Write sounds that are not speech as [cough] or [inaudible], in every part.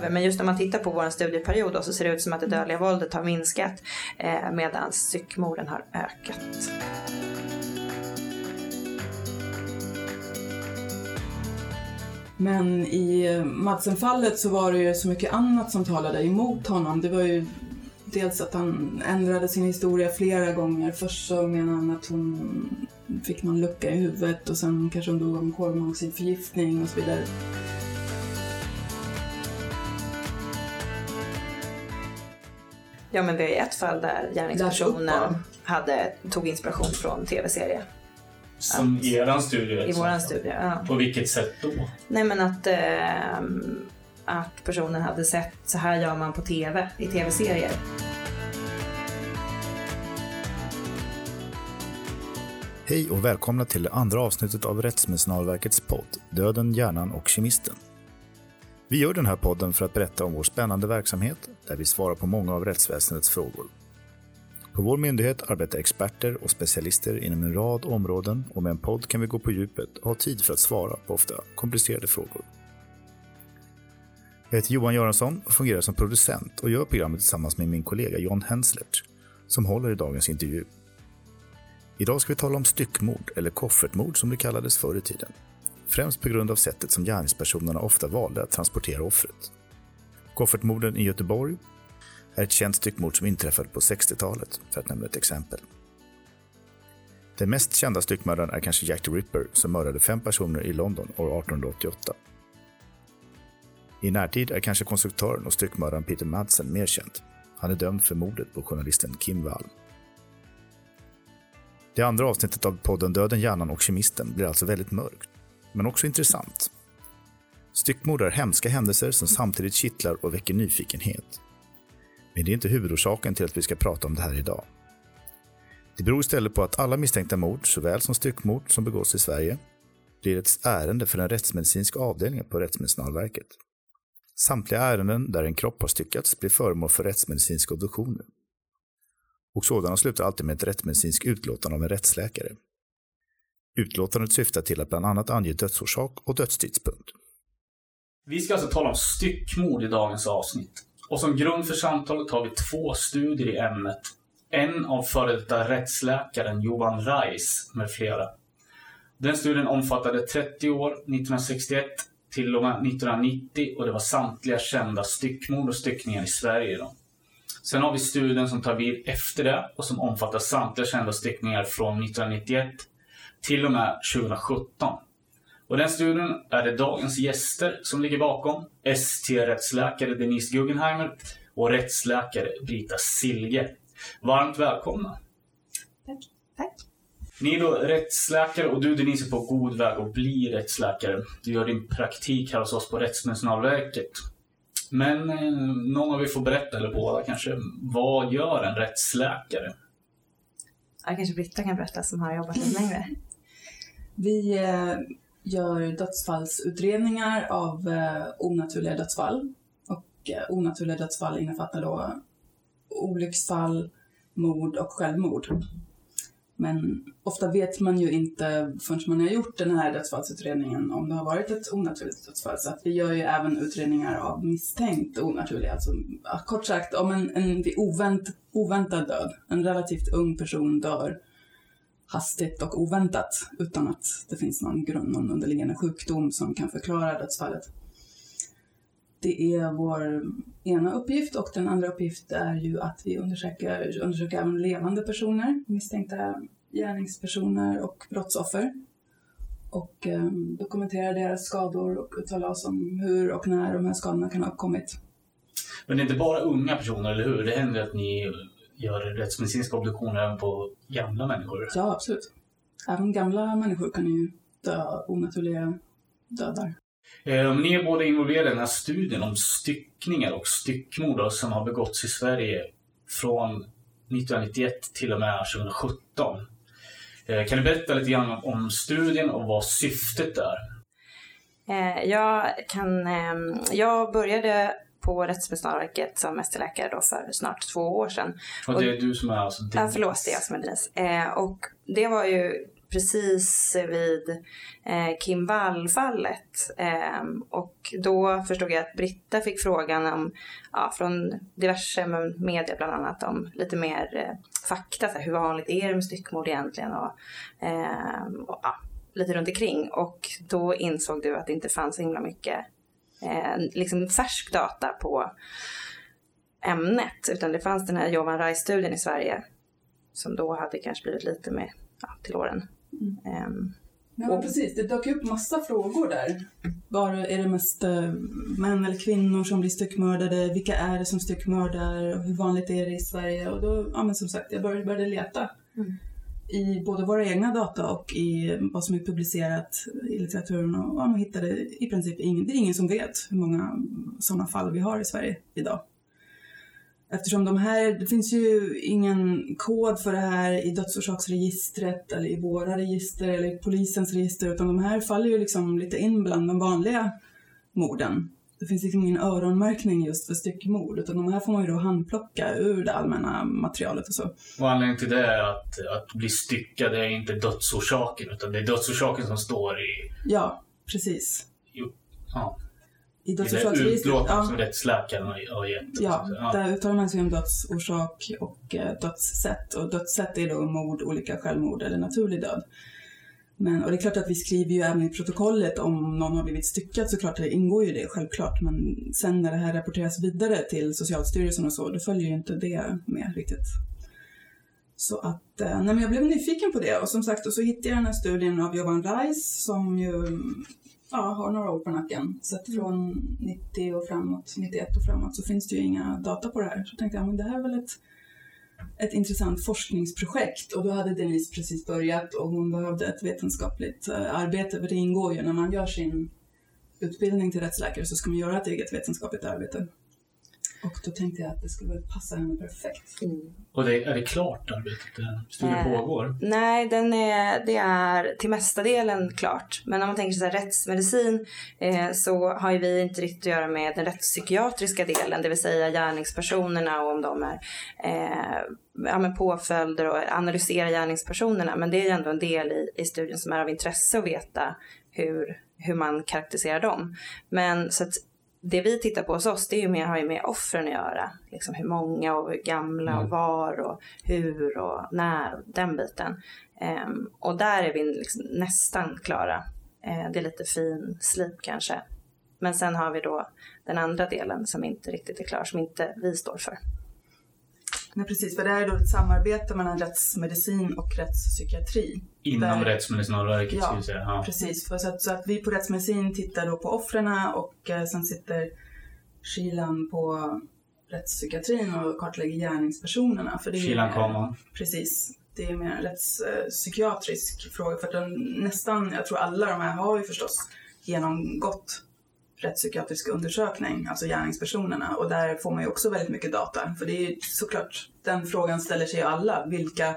Men just när man tittar på vår studieperiod då, så ser det ut som att det dödliga våldet har minskat eh, medan styckmorden har ökat. Men i Madsen-fallet så var det ju så mycket annat som talade emot honom. Det var ju dels att han ändrade sin historia flera gånger. Först så menade han att hon fick någon lucka i huvudet och sen kanske hon dog av en kolmonoxidförgiftning och så vidare. Ja men vi har ju ett fall där gärningspersonen hade, tog inspiration från tv-serie. Som i eran studie? I våran studie, ja. På vilket sätt då? Nej men att, eh, att personen hade sett så här gör man på tv, i tv-serier. Hej och välkomna till det andra avsnittet av Rättsmedicinalverkets podd Döden, hjärnan och kemisten. Vi gör den här podden för att berätta om vår spännande verksamhet där vi svarar på många av rättsväsendets frågor. På vår myndighet arbetar experter och specialister inom en rad områden och med en podd kan vi gå på djupet och ha tid för att svara på ofta komplicerade frågor. Jag heter Johan Göransson och fungerar som producent och gör programmet tillsammans med min kollega John Henslert som håller i dagens intervju. Idag ska vi tala om styckmord, eller koffertmord som det kallades förr i tiden. Främst på grund av sättet som gärningspersonerna ofta valde att transportera offret. Koffertmorden i Göteborg är ett känt styckmord som inträffade på 60-talet, för att nämna ett exempel. Den mest kända styckmördaren är kanske Jack the Ripper som mördade fem personer i London år 1888. I närtid är kanske konstruktören och styckmördaren Peter Madsen mer känd. Han är dömd för mordet på journalisten Kim Wall. Det andra avsnittet av podden Döden, hjärnan och kemisten blir alltså väldigt mörkt, men också intressant. Styckmord är hemska händelser som samtidigt kittlar och väcker nyfikenhet. Men det är inte huvudorsaken till att vi ska prata om det här idag. Det beror istället på att alla misstänkta mord, såväl som styckmord som begås i Sverige, blir ett ärende för den rättsmedicinska avdelningen på Rättsmedicinalverket. Samtliga ärenden där en kropp har styckats blir föremål för rättsmedicinska obduktioner och sådana slutar alltid med ett rättsmedicinskt utlåtande av en rättsläkare. Utlåtandet syftar till att bland annat ange dödsorsak och dödstidpunkt. Vi ska alltså tala om styckmord i dagens avsnitt. Och som grund för samtalet har vi två studier i ämnet. En av före detta rättsläkaren Johan Reis med flera. Den studien omfattade 30 år, 1961 till och med 1990 och det var samtliga kända styckmord och styckningar i Sverige. Då. Sen har vi studien som tar vid efter det och som omfattar samtliga kända styckningar från 1991 till och med 2017. Och den studien är det dagens gäster som ligger bakom. ST-rättsläkare Denise Guggenheimer och rättsläkare Brita Silge. Varmt välkomna! Tack. Tack. Ni är då rättsläkare och du Denise är på god väg att bli rättsläkare. Du gör din praktik här hos oss på Rättsmedicinalverket. Men eh, någon av er får berätta, eller båda kanske. Vad gör en rättsläkare? Ja, kanske Britta kan berätta som har jobbat lite längre. Vi eh, gör dödsfallsutredningar av eh, onaturliga dödsfall. Och eh, onaturliga dödsfall innefattar då olycksfall, mord och självmord. Men ofta vet man ju inte förrän man har gjort den här dödsfallsutredningen om det har varit ett onaturligt dödsfall. Så att vi gör ju även utredningar av misstänkt onaturliga. Alltså, kort sagt, om en, en ovänt, oväntad död, en relativt ung person dör hastigt och oväntat utan att det finns någon grund, någon underliggande sjukdom som kan förklara dödsfallet. Det är vår ena uppgift och den andra uppgiften är ju att vi undersöker, undersöker även levande personer, misstänkta gärningspersoner och brottsoffer. Och eh, dokumenterar deras skador och uttalar oss om hur och när de här skadorna kan ha uppkommit. Men det är inte bara unga personer, eller hur? Det händer att ni gör rättsmedicinska obduktioner även på gamla människor? Ja, absolut. Även gamla människor kan ju dö onaturliga dödar. Eh, ni är båda involverade i den här studien om styckningar och styckmord som har begåtts i Sverige från 1991 till och med 2017. Eh, kan du berätta lite grann om studien och vad syftet är? Eh, jag, kan, eh, jag började på Rättsmedicinalverket som mästerläkare då för snart två år sedan. Och det är du som är alltså Ja, förlåt, det är jag som är Denise. Eh, och det var ju precis vid eh, Kim Wall-fallet. Eh, och då förstod jag att Britta fick frågan om, ja, från diverse media bland annat om lite mer eh, fakta. Så här, hur vanligt är det med styckmord egentligen? Och, eh, och ja, lite runt omkring. Och då insåg du att det inte fanns så himla mycket eh, liksom färsk data på ämnet. Utan det fanns den här Jovan Reis-studien i Sverige som då hade kanske blivit lite mer ja, till åren. Mm. Um, ja, och, precis. Det dök upp massa frågor där. Var är det mest uh, män eller kvinnor som blir styckmördade? Vilka är det som styckmördar? Hur vanligt är det i Sverige? Och då, ja men som sagt, jag började, började leta. Mm. I både våra egna data och i vad som är publicerat i litteraturen och man hittade i princip ingen, det är ingen som vet hur många sådana fall vi har i Sverige idag. Eftersom de här, det finns ju ingen kod för det här i dödsorsaksregistret eller i våra register eller i polisens register utan de här faller ju liksom lite in bland de vanliga morden. Det finns liksom ingen öronmärkning just för styckmord utan de här får man ju då handplocka ur det allmänna materialet och så. Och anledningen till det är att, att bli styckad är inte dödsorsaken utan det är dödsorsaken som står i... Ja, precis. Jo, ja i dödsorsaksregistret. Ja. som rättsläkaren har gett. Ja, ja, där uttalar man sig om dödsorsak och eh, dödssätt. Och dödssätt är då mord, olika självmord eller naturlig död. Men, och det är klart att vi skriver ju även i protokollet om någon har blivit styckad såklart, det ingår ju det självklart. Men sen när det här rapporteras vidare till Socialstyrelsen och så, då följer ju inte det med riktigt. Så att, eh, nej men jag blev nyfiken på det och som sagt, och så hittade jag den här studien av Johan Reis som ju ja, har några år på nacken. Så att från 90 och framåt, 91 och framåt så finns det ju inga data på det här. Så tänkte jag, men det här är väl ett, ett intressant forskningsprojekt. Och då hade Denise precis börjat och hon behövde ett vetenskapligt eh, arbete. För det ingår ju när man gör sin utbildning till rättsläkare så ska man göra ett eget vetenskapligt arbete. Och då tänkte jag att det skulle passa henne perfekt. Mm. Och det, är det klart arbetet? Studien eh, pågår? Nej, den är, det är till mesta delen klart. Men om man tänker sig rättsmedicin eh, så har ju vi inte riktigt att göra med den rättspsykiatriska delen, det vill säga gärningspersonerna och om de är eh, ja, men påföljder och analysera gärningspersonerna. Men det är ju ändå en del i, i studien som är av intresse att veta hur, hur man karaktäriserar dem. Men så att det vi tittar på hos oss det är ju mer, har ju med offren att göra. Liksom hur många och hur gamla och mm. var och hur och när, den biten. Um, och där är vi liksom nästan klara. Uh, det är lite fin slip kanske. Men sen har vi då den andra delen som inte riktigt är klar, som inte vi står för. Nej, precis, för det här är då ett samarbete mellan rättsmedicin och rättspsykiatri. Inom där, Rättsmedicinalverket ja, säga. Ja, precis. För så, att, så att vi på rättsmedicin tittar då på offren och eh, sen sitter Kilan på rättspsykiatrin och kartlägger gärningspersonerna. För det Kilan kommer. Precis. Det är mer en rättspsykiatrisk fråga för att den, nästan, jag tror alla de här har ju förstås genomgått rättspsykiatrisk undersökning, alltså gärningspersonerna. Och där får man ju också väldigt mycket data. För det är ju såklart, den frågan ställer sig ju alla. Vilka,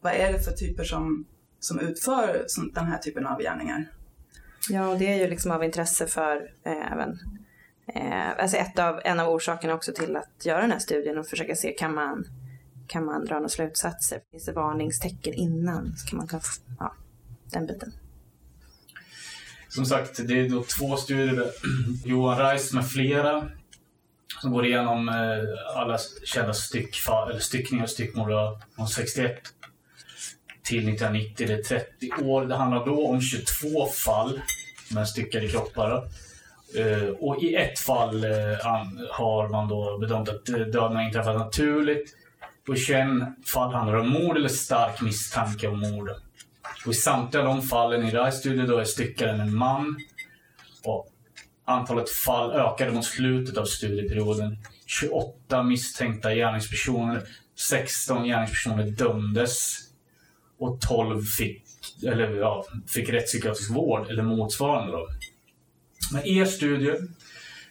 vad är det för typer som, som utför den här typen av gärningar? Ja, och det är ju liksom av intresse för eh, även eh, alltså ett av, en av orsakerna också till att göra den här studien och försöka se kan man, kan man dra några slutsatser? Finns det varningstecken innan? Så kan man ja, den biten. Som sagt, det är då två studier Johan Reis med flera som går igenom eh, alla kända styckfall, eller styckningar och styckmord från 61 till 1990. Det är 30 år. Det handlar då om 22 fall med styckade kroppar. Eh, och i ett fall eh, har man då bedömt att döden har inträffat naturligt. På i 21 fall handlar det om mord eller stark misstanke om mord. Och I samtliga de fallen i Rise Studio då är styckaren en man. Och antalet fall ökade mot slutet av studieperioden. 28 misstänkta gärningspersoner, 16 gärningspersoner dömdes och 12 fick, eller, ja, fick rättspsykiatrisk vård eller motsvarande. Då. Men er studie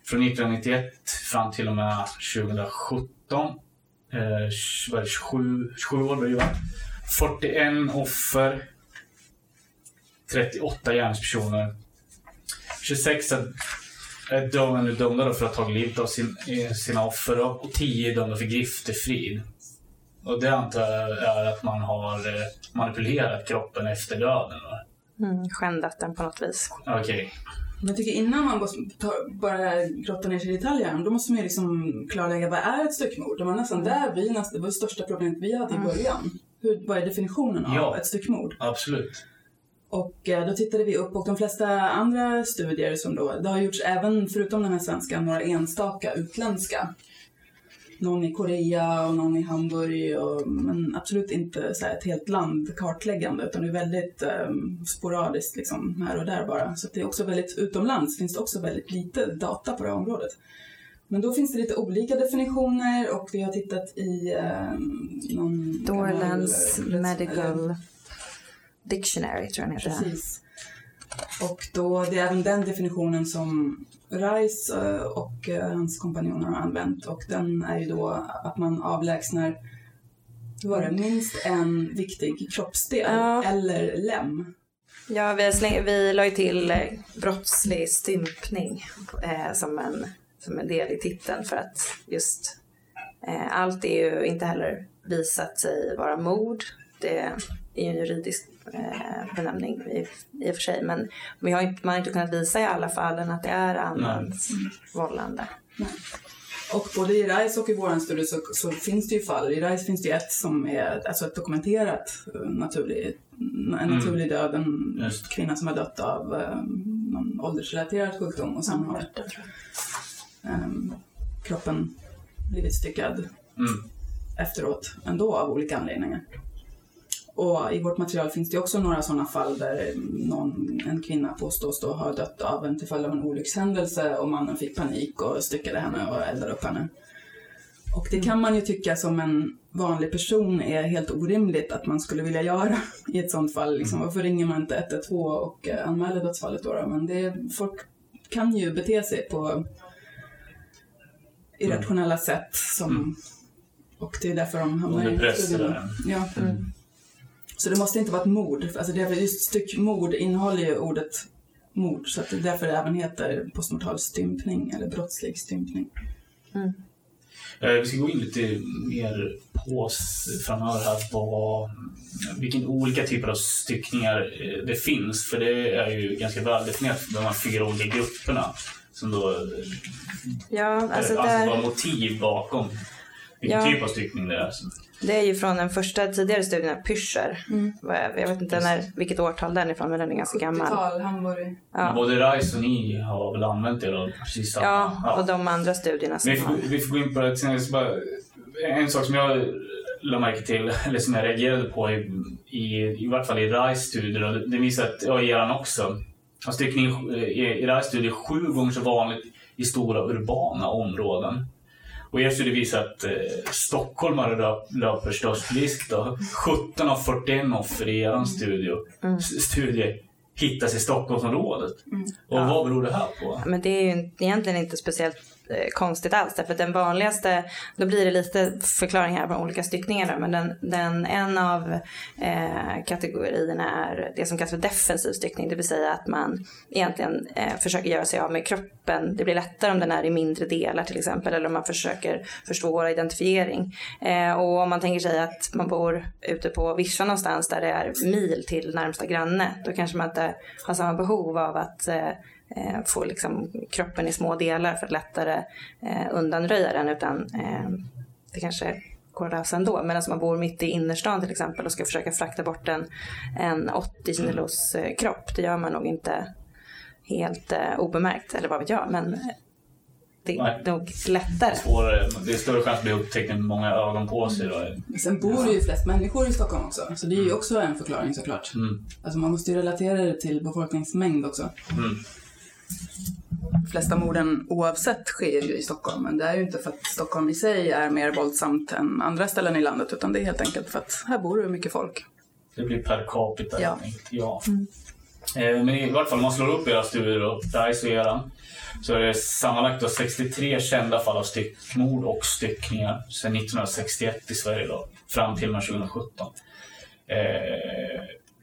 från 1991 fram till och med 2017, eh, 27, 27 år blir det 41 offer, 38 gärningspersoner. 26 är dömda, dömda för att ha tagit livet av sin, sina offer och 10 är dömda för griftefrid. Och det antar jag är att man har eh, manipulerat kroppen efter döden? Mm, skändat den på något vis. Okej. Men jag tycker innan man bara tar- bara grottar ner sig i detaljer, då måste man ju liksom klarlägga vad är ett styckmord? Det var nästan där vi, nästan, det var det största problemet vi hade i början. Hur, vad är definitionen av Ja. ett styckmord? Absolut. Och eh, då tittade vi upp och de flesta andra studier som då, det har gjorts även, förutom den här svenska, några enstaka utländska. Någon i Korea och någon i Hamburg, och, men absolut inte så ett helt land kartläggande utan det är väldigt eh, sporadiskt liksom, här och där bara. Så det är också väldigt, utomlands finns det också väldigt lite data på det här området. Men då finns det lite olika definitioner och vi har tittat i eh, någon Dorlands Medical Dictionary tror jag den heter. Precis. Och då, det är även den definitionen som Rice eh, och eh, hans kompanjoner har använt och den är ju då att man avlägsnar var det, minst en viktig kroppsdel Ja. eller lem. Ja, vi, släng, vi la ju till eh, brottslig stympning eh, som, en, som en del i titeln för att just eh, allt är ju inte heller visat sig vara mord. Det är ju en juridisk eh, benämning i, i och för sig men vi har inte, man har inte kunnat visa i alla fallen att det är annans vållande. Och både i RISE och i vår studie så, så finns det ju fall. I RISE finns det ett som är alltså ett dokumenterat eh, naturlig, en naturlig död. En Just. kvinna som har dött av eh, någon åldersrelaterad sjukdom och sen har ehm, kroppen blivit styckad Mm. efteråt ändå av olika anledningar. Och i vårt material finns det också några sådana fall där någon, en kvinna påstås då ha dött av en till följd av en olyckshändelse och mannen fick panik och styckade henne och eldade upp henne. Och det kan man ju tycka som en vanlig person är helt orimligt att man skulle vilja göra [laughs] i ett sådant fall. Liksom, varför ringer man inte 112 och eh, anmäler dödsfallet då? då? Men det, folk kan ju bete sig på irrationella sätt som, och det är därför de hamnar Under i press studien. eller? Så det måste inte vara ett mord. Alltså det är väl just styckmord innehåller ju ordet mord så att det är därför det även heter postmortal stympning eller brottslig stympning. Eh, Vi ska gå in lite mer på framöver här vad, vilken olika typer av styckningar eh, det finns. För det är ju ganska väldefinierat de här fyra olika grupperna som då eh, Ja, alltså, alltså alltså där, vad motiv bakom vilken Ja. typ av styckning det är. Så, det är ju från den första tidigare studien Pyscher. Är- Jag vet inte när, vilket årtal den är ifrån men den är ganska gammal. 70-tal, Hamburg. Ja. Både RISE och ni har väl använt er av precis samma? Ja, och de andra studierna som vi, får, vi får gå in på det sen. Jag ska bara, en sak som jag la märke till, eller som jag reagerade på i, i, i vart fall i RISE studier, och det, visar att, ja i eran också, att styckning i, i RISE studier är sju gånger så vanligt i stora urbana områden. Och er studie visar att eh, stockholmare löp, löper störst risk. Då. 17 av 41 offer i er studie, s- studie hittas i Stockholmsområdet. Och vad beror det här på? Men det är ju egentligen inte speciellt Eh, konstigt alls därför att den vanligaste, då blir det lite förklaringar på olika styckningar. men den, den, en av eh, kategorierna är det som kallas för defensiv styckning det vill säga att man egentligen eh, försöker göra sig av med kroppen. Det blir lättare om den är i mindre delar till exempel eller om man försöker försvåra identifiering. Eh, och om man tänker sig att man bor ute på vischan någonstans där det är mil till närmsta granne då kanske man inte har samma behov av att eh, eh, få liksom kroppen i små delar för att lättare eh, undanröja den utan eh, det kanske går att lösa ändå. Medan om man bor mitt i innerstan till exempel och ska försöka frakta bort en, en 80 kilos eh, kropp, det gör man nog inte helt eh, obemärkt, eller vad vet jag, men eh, det Nej. är nog lättare. svårare. Det är större chans att bli upptäckt med många ögon på sig. Då. Sen bor det ju flest människor i Stockholm också, så det är ju också en förklaring såklart. Mm. Alltså man måste ju relatera det till befolkningsmängd också. Mm. De flesta morden oavsett sker ju i Stockholm, men det är ju inte för att Stockholm i sig är mer våldsamt än andra ställen i landet, utan det är helt enkelt för att här bor det mycket folk. Det blir per capita. Ja. ja. Eh, Men i vart fall, om man slår upp era studier och DICE och eran, så är det sammanlagt då 63 kända fall av styckmord och styckningar sedan 1961 i Sverige då, fram till och med 2017. Eh,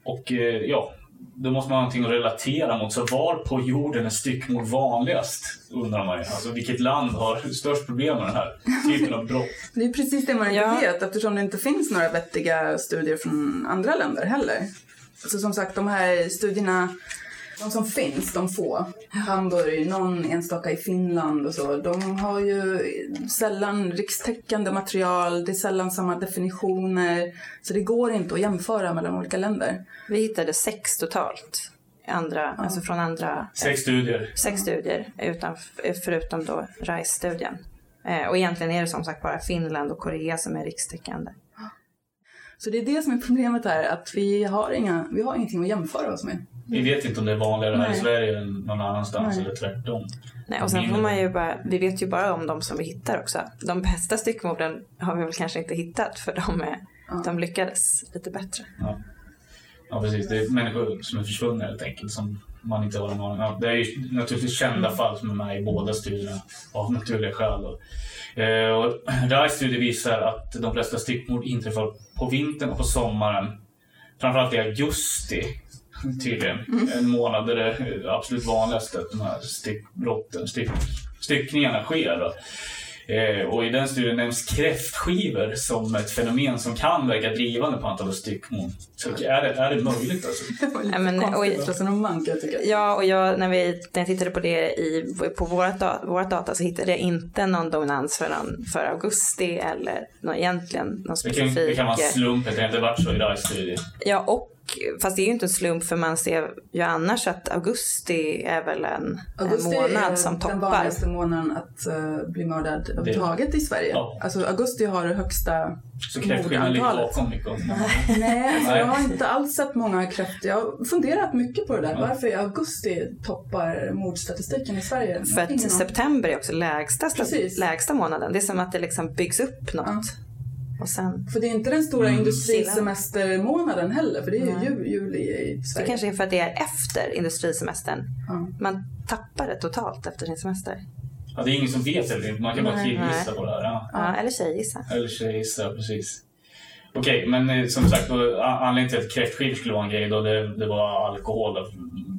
och eh, ja, då måste man ha någonting att relatera mot. Så var på jorden är styckmord vanligast? Undrar man ju. Alltså vilket land har störst problem med den här typen av brott? [laughs] Det är precis det man inte Ja. vet eftersom det inte finns några vettiga studier från andra länder heller. Så som sagt, de här studierna, de som finns, de få, Hamburg, någon enstaka i Finland och så, de har ju sällan rikstäckande material, det är sällan samma definitioner, så det går inte att jämföra mellan olika länder. Vi hittade sex totalt. Andra, Alltså från andra Sex studier. sex studier utan, förutom då RISE-studien. Eh, och egentligen är det som sagt bara Finland och Korea som är rikstäckande. Så det är det som är problemet här, att vi har, inga, vi har ingenting att jämföra oss med. Vi vet inte om det är vanligare här i Nej. Sverige än någon annanstans Nej. eller tvärtom. Nej, och sen får man ju bara, vi vet ju bara om de som vi hittar också. De bästa styckmorden har vi väl kanske inte hittat för de, är, de lyckades lite bättre. Ja. ja, precis. Det är människor som är försvunna helt enkelt som man inte har en aning om. Det är ju naturligtvis kända fall som är med i båda studierna av naturliga skäl. då. Eh, och [clears throat] RISE studie visar att de flesta styckmord inträffar på vintern och på sommaren. Framförallt i augusti tydligen. En månad där det är absolut vanligast att de här styckbrotten, styck, styckningarna sker. Då. Eh, och i den studien nämns kräftskivor som ett fenomen som kan verka drivande på antalet styckmord. Så är det, är det möjligt alltså? [laughs] Det var lite Ja, men, konstigt oj. resonemang kan jag tycka. Ja, och jag, när, vi, när jag tittade på det i, på vårt, vårt data så hittade jag inte någon dominans för, någon, för augusti eller någon, egentligen någon Det kan, specifik... det kan vara en slump att det inte varit så i RISE-studien. Ja, och fast det är ju inte en slump för man ser ju annars att augusti är väl en, Augusti en månad är som den toppar. vanligaste månaden att eh, bli mördad överhuvudtaget i Sverige. Ja. Alltså augusti har det högsta Så kräftskivan ligger mordantalet. bakom det. Nej, alltså, jag har inte alls sett många kräftor. Jag har funderat mycket på det där. Varför i augusti toppar mordstatistiken i Sverige? För att september är också lägsta, Precis. lägsta månaden. Det är som att det liksom byggs upp något. Och sen, För det är inte den stora Mm. industrisemestermånaden heller, för det är ju jul, juli i det Sverige. kanske är för att det är efter industrisemestern. Ja. Man tappar det totalt efter sin semester. Ja, det är ingen som vet eller Man kan bara killgissa på det här. Ja. Ja, eller tjejgissa. Eller tjejgissa, precis. Okej, men eh, som sagt, då, a- anledningen till att kräftskivor skulle vara en grej då, det, det var alkohol då,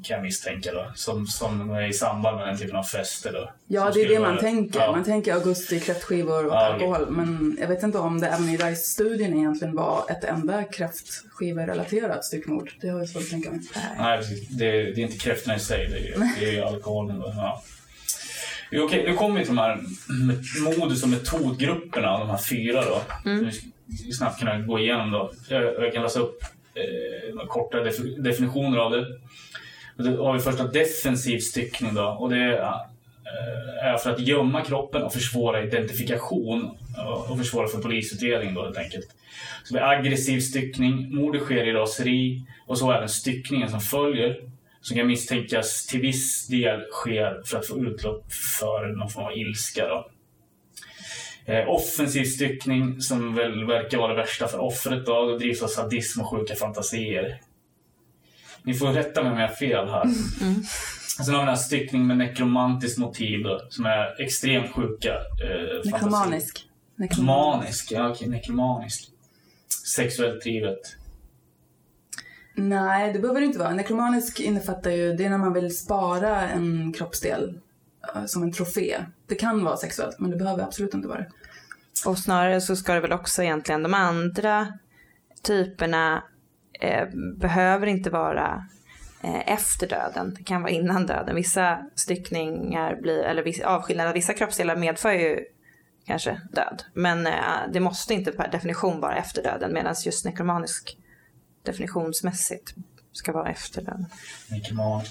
kan jag misstänka då. Som, som i samband med den typen av fester då. Ja, det är det man vara- tänker. Ja. Man tänker augusti, kräftskivor och Ja, alkohol. Men jag vet inte om det även i RISE-studien egentligen var ett enda kräftskivorelaterat styckmord. Det har jag svårt att tänka mig. Nej, precis. Det, det är inte kräftorna i sig, det är, det är alkoholen. Då. Ja. Okej, nu kommer vi till de här modus och metodgrupperna, de här fyra då. Vi snabbt kunna gå igenom då. Jag, jag kan läsa upp eh, några korta def- definitioner av det. Och Då har vi första defensiv styckning då. Och det är, eh, är för att gömma kroppen och försvåra identifikation och försvåra för polisutredning då helt enkelt. Så vi aggressiv styckning, mordet sker i raseri och så även styckningen som följer som kan misstänkas till viss del sker för att få utlopp för någon form av ilska. Då. Eh, offensiv styckning som väl verkar vara det värsta för offret då, då drivs av sadism och sjuka fantasier. Ni får rätta mig om jag har fel här. Sen har vi den här styckning med nekromantiskt motiv då, som är extremt sjuka eh. Nekromanisk. Manisk, ja okej, nekromanisk. Sexuellt drivet. Nej, det behöver det inte vara. Nekromanisk innefattar ju, det är när man vill spara en kroppsdel eh, som en trofé. Det kan vara sexuellt, men det behöver absolut inte vara det. Och snarare så ska det väl också egentligen de andra typerna eh, behöver inte vara eh, efter döden. Det kan vara innan döden. Vissa styckningar blir, eller viss, avskiljningar av vissa kroppsdelar medför ju kanske död. Men eh, det måste inte per definition vara efter döden medan just nekromanisk definitionsmässigt ska vara efter. Nekroman.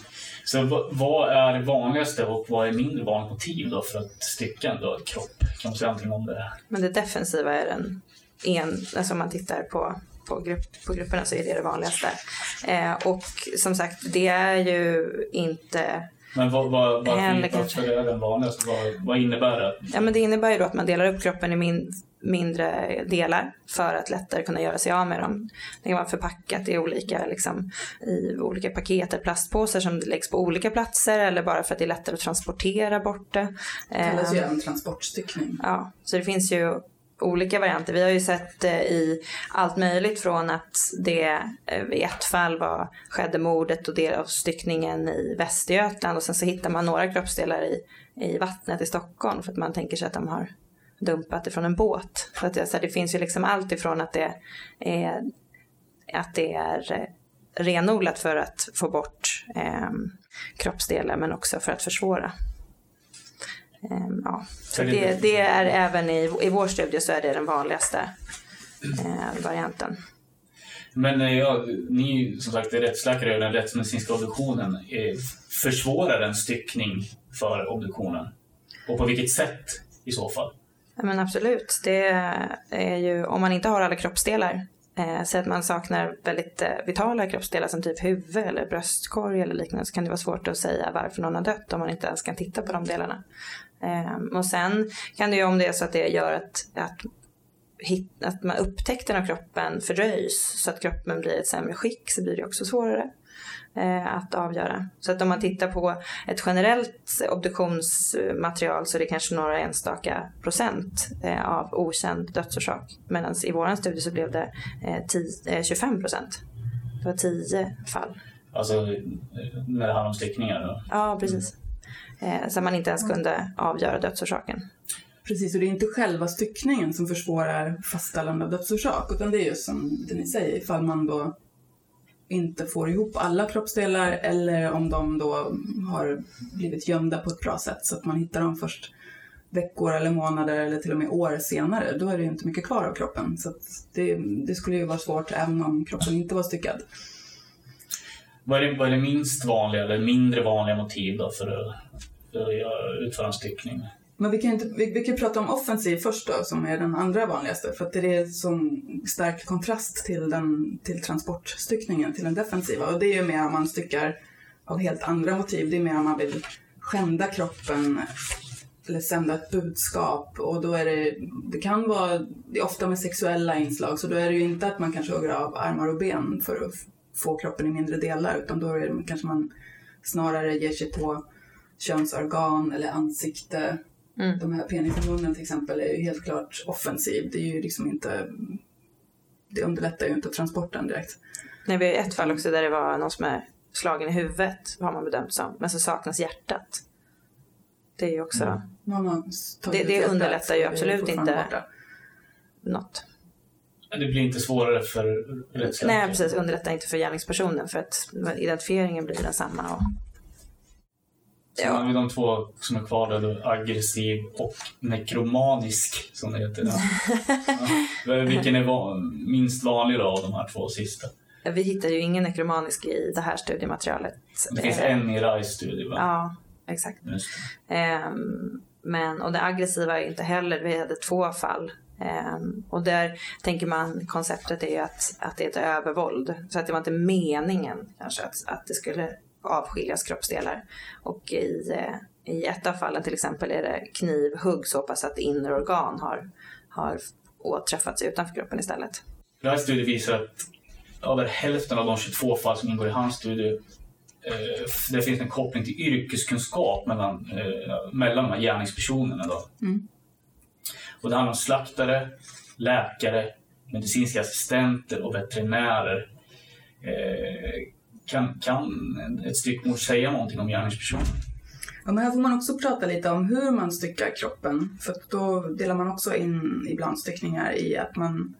Så vad- är det vanligaste och vad är mindre vanligt motiv då för att stycka en död kropp? Kan man säga någonting om det? Men det defensiva är den en, alltså om man tittar på, på, grupp, på grupperna så är det det vanligaste. Eh, och som sagt, det är ju inte Men vad, vad, varför, varför är den vanligaste? Vad, vad innebär det? Ja men det innebär ju då att man delar upp kroppen i min, mindre delar för att lättare kunna göra sig av med dem. Det kan vara förpackat i olika, liksom, i olika paket eller plastpåsar som läggs på olika platser eller bara för att det är lättare att transportera bort det. Det kallas ju även transportstyckning. Ja, så det finns ju olika varianter. Vi har ju sett eh, i allt möjligt från att det eh, i ett fall var, skedde mordet och del av styckningen i Västergötland och sen så hittar man några kroppsdelar i, i vattnet i Stockholm för att man tänker sig att de har dumpat det från en båt. Så att det, så det finns ju liksom allt ifrån att det är, att det är eh, renodlat för att få bort eh, kroppsdelar men också för att försvåra. Eh, ja. Så det, det, är även i, i vår studie så är det den vanligaste eh, varianten. Men eh, ja, ni som sagt är rättsläkare och den rättsmedicinska obduktionen. Eh, försvårar en styckning för obduktionen? Och på vilket sätt i så fall? Ja, men absolut. Det är ju, om man inte har alla kroppsdelar eh, säg att man saknar väldigt eh, vitala kroppsdelar som typ huvud eller bröstkorg eller liknande så kan det vara svårt att säga varför någon har dött om man inte ens kan titta på de delarna. Eh, och sen kan det ju om det är så att det gör att, att hit, att man upptäckten av kroppen fördröjs så att kroppen blir i ett sämre skick så blir det också svårare att avgöra. Så att om man tittar på ett generellt obduktionsmaterial så är det kanske några enstaka procent eh, av okänd dödsorsak. Medan i vår studie så blev det eh, 10, 25 eh, procent. Det var 10 fall. Alltså när det handlar om styckningar? Då. Ja, precis. Eh, så man inte ens kunde avgöra dödsorsaken. Precis, och det är inte själva styckningen som försvårar fastställande av dödsorsak, utan det är ju som det ni säger, ifall man då inte får ihop alla kroppsdelar eller om de då har blivit gömda på ett bra sätt så att man hittar dem först veckor eller månader eller till och med år senare. Då är det ju inte mycket kvar av kroppen. Så det, det, skulle ju vara svårt även om kroppen inte var styckad. Vad är det, vad är det minst vanliga eller mindre vanliga motiv då för att, för att utföra en styckning? Men vi kan, inte, vi, vi kan prata om offensiv först då, som är den andra vanligaste. För att det är sån stark kontrast till, den, till transportstyckningen, till den defensiva. Och det är ju mer om man styckar av helt andra motiv. Det är mer om man vill skända kroppen eller sända ett budskap. Och då är det, det kan vara, det är ofta med sexuella inslag, så då är det ju inte att man kanske hugger av armar och ben för att få kroppen i mindre delar, utan då är det, kanske man snarare ger sig på könsorgan eller ansikte Mm. De här penismunnen till exempel är ju helt klart offensiv. Det är ju liksom inte... Det underlättar ju inte transporten direkt. Nej, vi har ett fall också där det var någon som är slagen i huvudet, har man bedömt som. Men så saknas hjärtat. Det är ju också... Mm. Det, det underlättar ju absolut inte borta. något. Det blir inte svårare för rättsläkaren? Nej, precis. Underlättar inte för gärningspersonen för att identifieringen blir densamma. Och Sen har vi de två som är kvar där, aggressiv och nekromanisk som det heter. [laughs] Ja. Vilken är van, minst vanlig då av de här två sista? Vi hittar ju ingen nekromanisk i det här studiematerialet. Det finns en i RISE studie va? Ja, exakt. Um, men, och det aggressiva är inte heller, vi hade två fall. Um, och där tänker man, konceptet är ju att, att det är ett övervåld. Så att det var inte meningen kanske att, att det skulle avskiljas kroppsdelar. Och i, eh, i ett av fallen till exempel är det knivhugg så pass att inre organ har, har åträffats utanför kroppen istället. Den här studien visar att över hälften av de 22 fall som ingår i hans studie eh, det finns en koppling till yrkeskunskap mellan, eh, mellan de här gärningspersonerna. Då. Mm. Och det handlar om slaktare, läkare, medicinska assistenter och veterinärer. Eh, kan, kan ett styckmord säga någonting om gärningspersonen? Ja, men här får man också prata lite om hur man styckar kroppen. För då delar man också in ibland styckningar i att man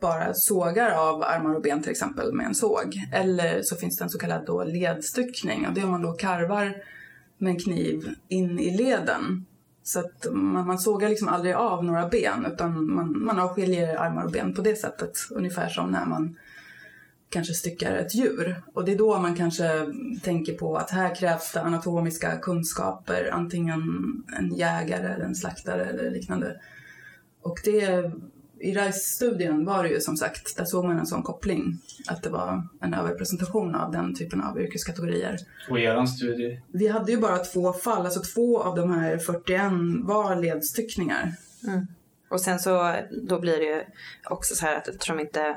bara sågar av armar och ben till exempel med en såg. Eller så finns det en så kallad då ledstyckning och det är om man då karvar med en kniv in i leden. Så att man, man sågar liksom aldrig av några ben utan man, man avskiljer armar och ben på det sättet. Ungefär som när man kanske styckar ett djur. Och det är då man kanske tänker på att här krävs det anatomiska kunskaper, antingen en jägare eller en slaktare eller liknande. Och det, i RISE-studien var det ju som sagt, där såg man en sån koppling, att det var en överrepresentation av den typen av yrkeskategorier. Och i er studie? Vi hade ju bara två fall, alltså två av de här 41 var ledstyckningar. Mm. Och sen så, då blir det ju också så här att eftersom inte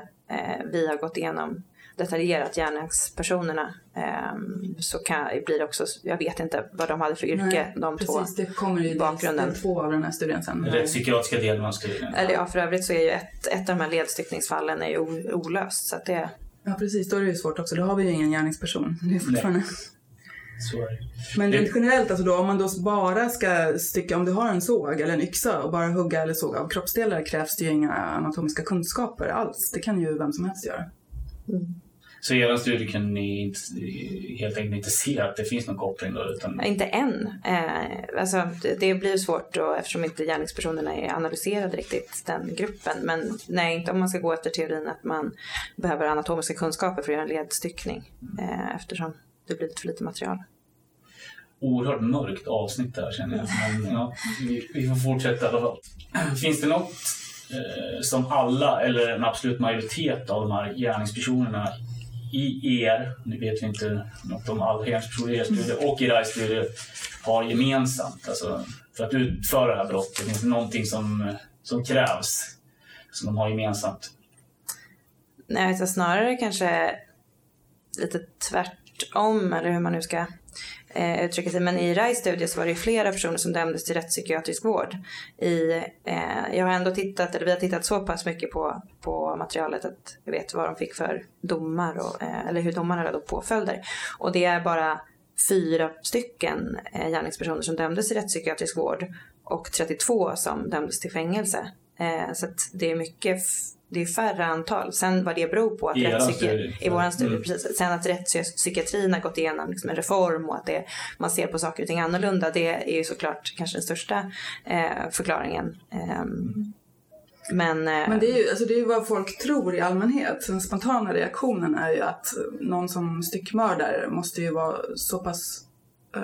vi har gått igenom detaljerat gärningspersonerna ehm, så kan, blir det också, jag vet inte vad de hade för yrke, Nej, de två. Precis, det kommer ju bakgrunden. två av den här studien sen. Rättspsykiatriska delen av studien. Eller ja, för övrigt så är ju ett, ett av de här ledstyckningsfallen är ju olöst. Så att det, Ja precis, då är det ju svårt också. Då har vi ju ingen gärningsperson. Det är fortfarande... Men rent generellt, alltså då, om man då bara ska stycka, om du har en såg eller en yxa och bara hugga eller såga av kroppsdelar krävs det ju inga anatomiska kunskaper alls. Det kan ju vem som helst göra. Så i er studie kan ni inte, helt enkelt inte se att det finns någon koppling då? Utan, inte än. Eh, alltså, det, blir svårt då, eftersom inte gärningspersonerna är analyserade riktigt, den gruppen. Men nej, inte om man ska gå efter teorin att man behöver anatomiska kunskaper för att göra en ledstyckning. Eh, eftersom det blir lite för lite material. oerhört mörkt avsnitt där känner jag. Men ja, vi, vi får fortsätta i alla fall. Finns det något eh, som alla, eller en absolut majoritet av de här gärningspersonerna i er, nu vet vi inte något om alla gärningspersoner i er studie och i RAIs studie, har gemensamt? Alltså, för att utföra det här brottet, finns det någonting som, som krävs som de har gemensamt? Nej, alltså snarare kanske lite tvärtom, eller hur man nu ska eh, uttrycka sig. Men i RISE studie så var det ju flera personer som dömdes till rättspsykiatrisk vård. I, eh, jag har ändå tittat, eller vi har tittat så pass mycket på, på materialet att jag vet vad de fick för domar, och, eh, eller hur domarna hade då påföljder. Och det är bara fyra stycken eh, gärningspersoner som dömdes till rättspsykiatrisk vård och 32 som dömdes till fängelse. Eh, så att det är mycket det är färre antal. Sen vad det beror på att I våran studie, Mm. precis. Sen att rättspsykiatrin har gått igenom liksom en reform och att det, man ser på saker och ting annorlunda. Det är ju såklart kanske den största eh, förklaringen. Ehm, men, eh, Men det är ju alltså det är ju vad folk tror i allmänhet. Den spontana reaktionen är ju att någon som styckmördar måste ju vara så pass eh,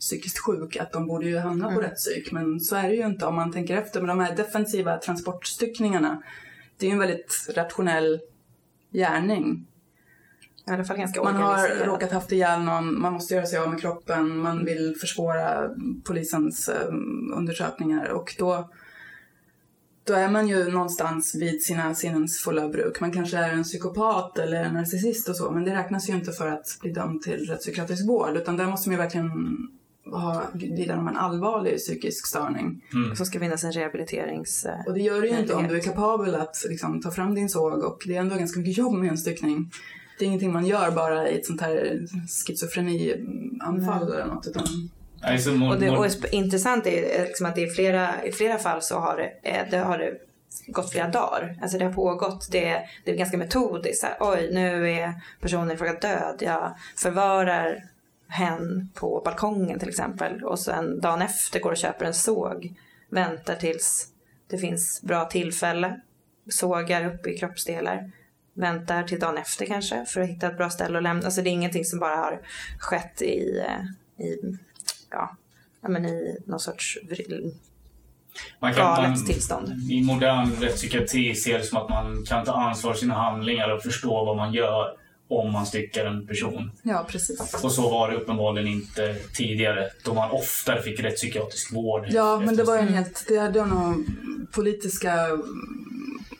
psykiskt sjuk att de borde ju hamna på rätt psyk. Men så är det ju inte om man tänker efter. Men de här defensiva transportstyckningarna, det är ju en väldigt rationell gärning. i alla fall ganska Man har råkat haft ihjäl någon, man måste göra sig av med kroppen, man vill försvåra polisens eh, undersökningar och då, då är man ju någonstans vid sina sinnens fulla bruk. Man kanske är en psykopat eller en narcissist och så, men det räknas ju inte för att bli dömd till rättspsykiatrisk vård, utan där måste man ju verkligen ha, lida av en allvarlig psykisk störning. Så ska finnas en rehabiliterings... eh, Och det gör det ju inte om du är kapabel att liksom, ta fram din såg och det är ändå ganska mycket jobb med en styckning. Det är ingenting man gör bara i ett sånt här schizofrenianfall eller något. Utan, Och det och intressant är ju liksom att det är flera, i flera fall så har det, eh, det, har det gått flera dagar. Alltså det har pågått, det, det är ganska metodiskt. Så här, Oj, nu är personen i fråga död. Jag förvarar hen på balkongen till exempel. Och sen dagen efter går och köper en såg. Väntar tills det finns bra tillfälle. Sågar upp i kroppsdelar. Väntar till dagen efter kanske för att hitta ett bra ställe att lämna. Alltså det är ingenting som bara har skett i, i ja, men i någon sorts man kan, galet man, tillstånd. I modern rättspsykiatri ser det som att man kan ta ansvar för sina handlingar och förstå vad man gör om man styckar en person. ja, precis. Och så var det uppenbarligen inte tidigare, då man oftare fick rättspsykiatrisk vård. Ja, men det var en Mm. helt, det hade nog politiska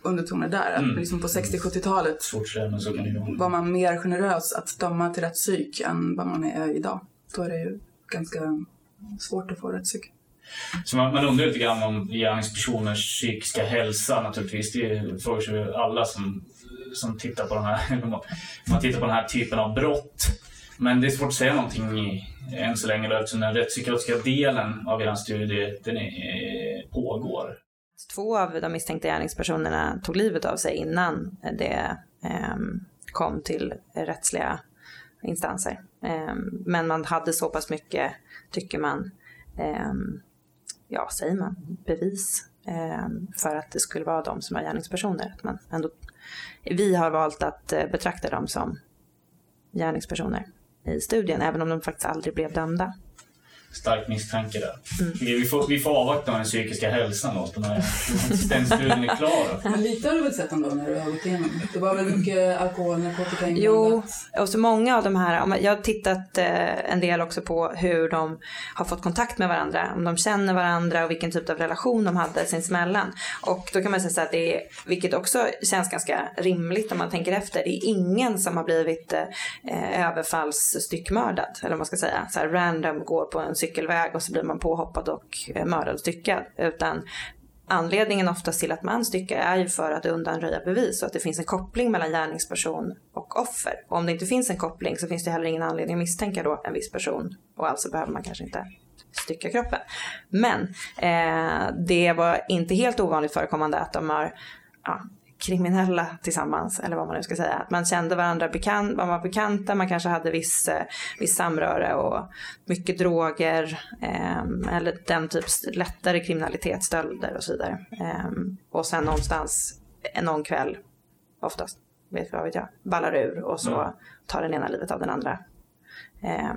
undertoner där. Att Mm. liksom på 60-70-talet Svårt att säga, men så kan det ju vara. var man mer generös att döma till rätt psyk än vad man är idag. Då är det ju ganska svårt att få rätt psyk. Så man, man undrar lite grann om gärningspersoners psykiska hälsa naturligtvis. Det frågar sig ju alla som, som tittar på den här, [laughs] man tittar på den här typen av brott. Men det är svårt att säga någonting i, än så länge då, eftersom den rättspsykiatriska delen av er studie den är, pågår. Två av de misstänkta gärningspersonerna tog livet av sig innan det eh, kom till rättsliga instanser. Eh, men man hade så pass mycket, tycker man, eh, ja säger man, bevis eh, för att det skulle vara de som är gärningspersoner. Att man ändå, vi har valt att eh, betrakta dem som gärningspersoner i studien, även om de faktiskt aldrig blev dömda stark misstanke där. Mm. Vi, får, vi får avvakta den psykiska hälsan när den studien är klar. Men lite har du väl sett ändå när du har gått igenom? Det var väl mycket alkohol, narkotika Jo, inblandat? och så många av de här, om- jag har tittat eh, en del också på hur de har fått kontakt med varandra, om de känner varandra och vilken typ av relation de hade sinsemellan. Och då kan man säga så att det är, vilket också känns ganska rimligt om man tänker efter, det är ingen som har blivit eh, överfallsstyckmördad, eller vad man ska säga, så här random går på en cykelväg och så blir man påhoppad och eh, mördad och styckad, utan Anledningen oftast till att man styckar är ju för att undanröja bevis och att det finns en koppling mellan gärningsperson och offer. Och om det inte finns en koppling så finns det heller ingen anledning att misstänka då en viss person och alltså behöver man kanske inte stycka kroppen. Men eh, det var inte helt ovanligt förekommande att de har ja, kriminella tillsammans, eller vad man nu ska säga. Att man kände varandra, bekant, man var bekanta, man kanske hade viss, eh, viss samröre och mycket droger eh, eller den typs lättare kriminalitet, stölder och så vidare. Eh, och sen någonstans eh, någon kväll, oftast, vet vad vet jag, ballar ur och så Mm. tar den ena livet av den andra. Eh,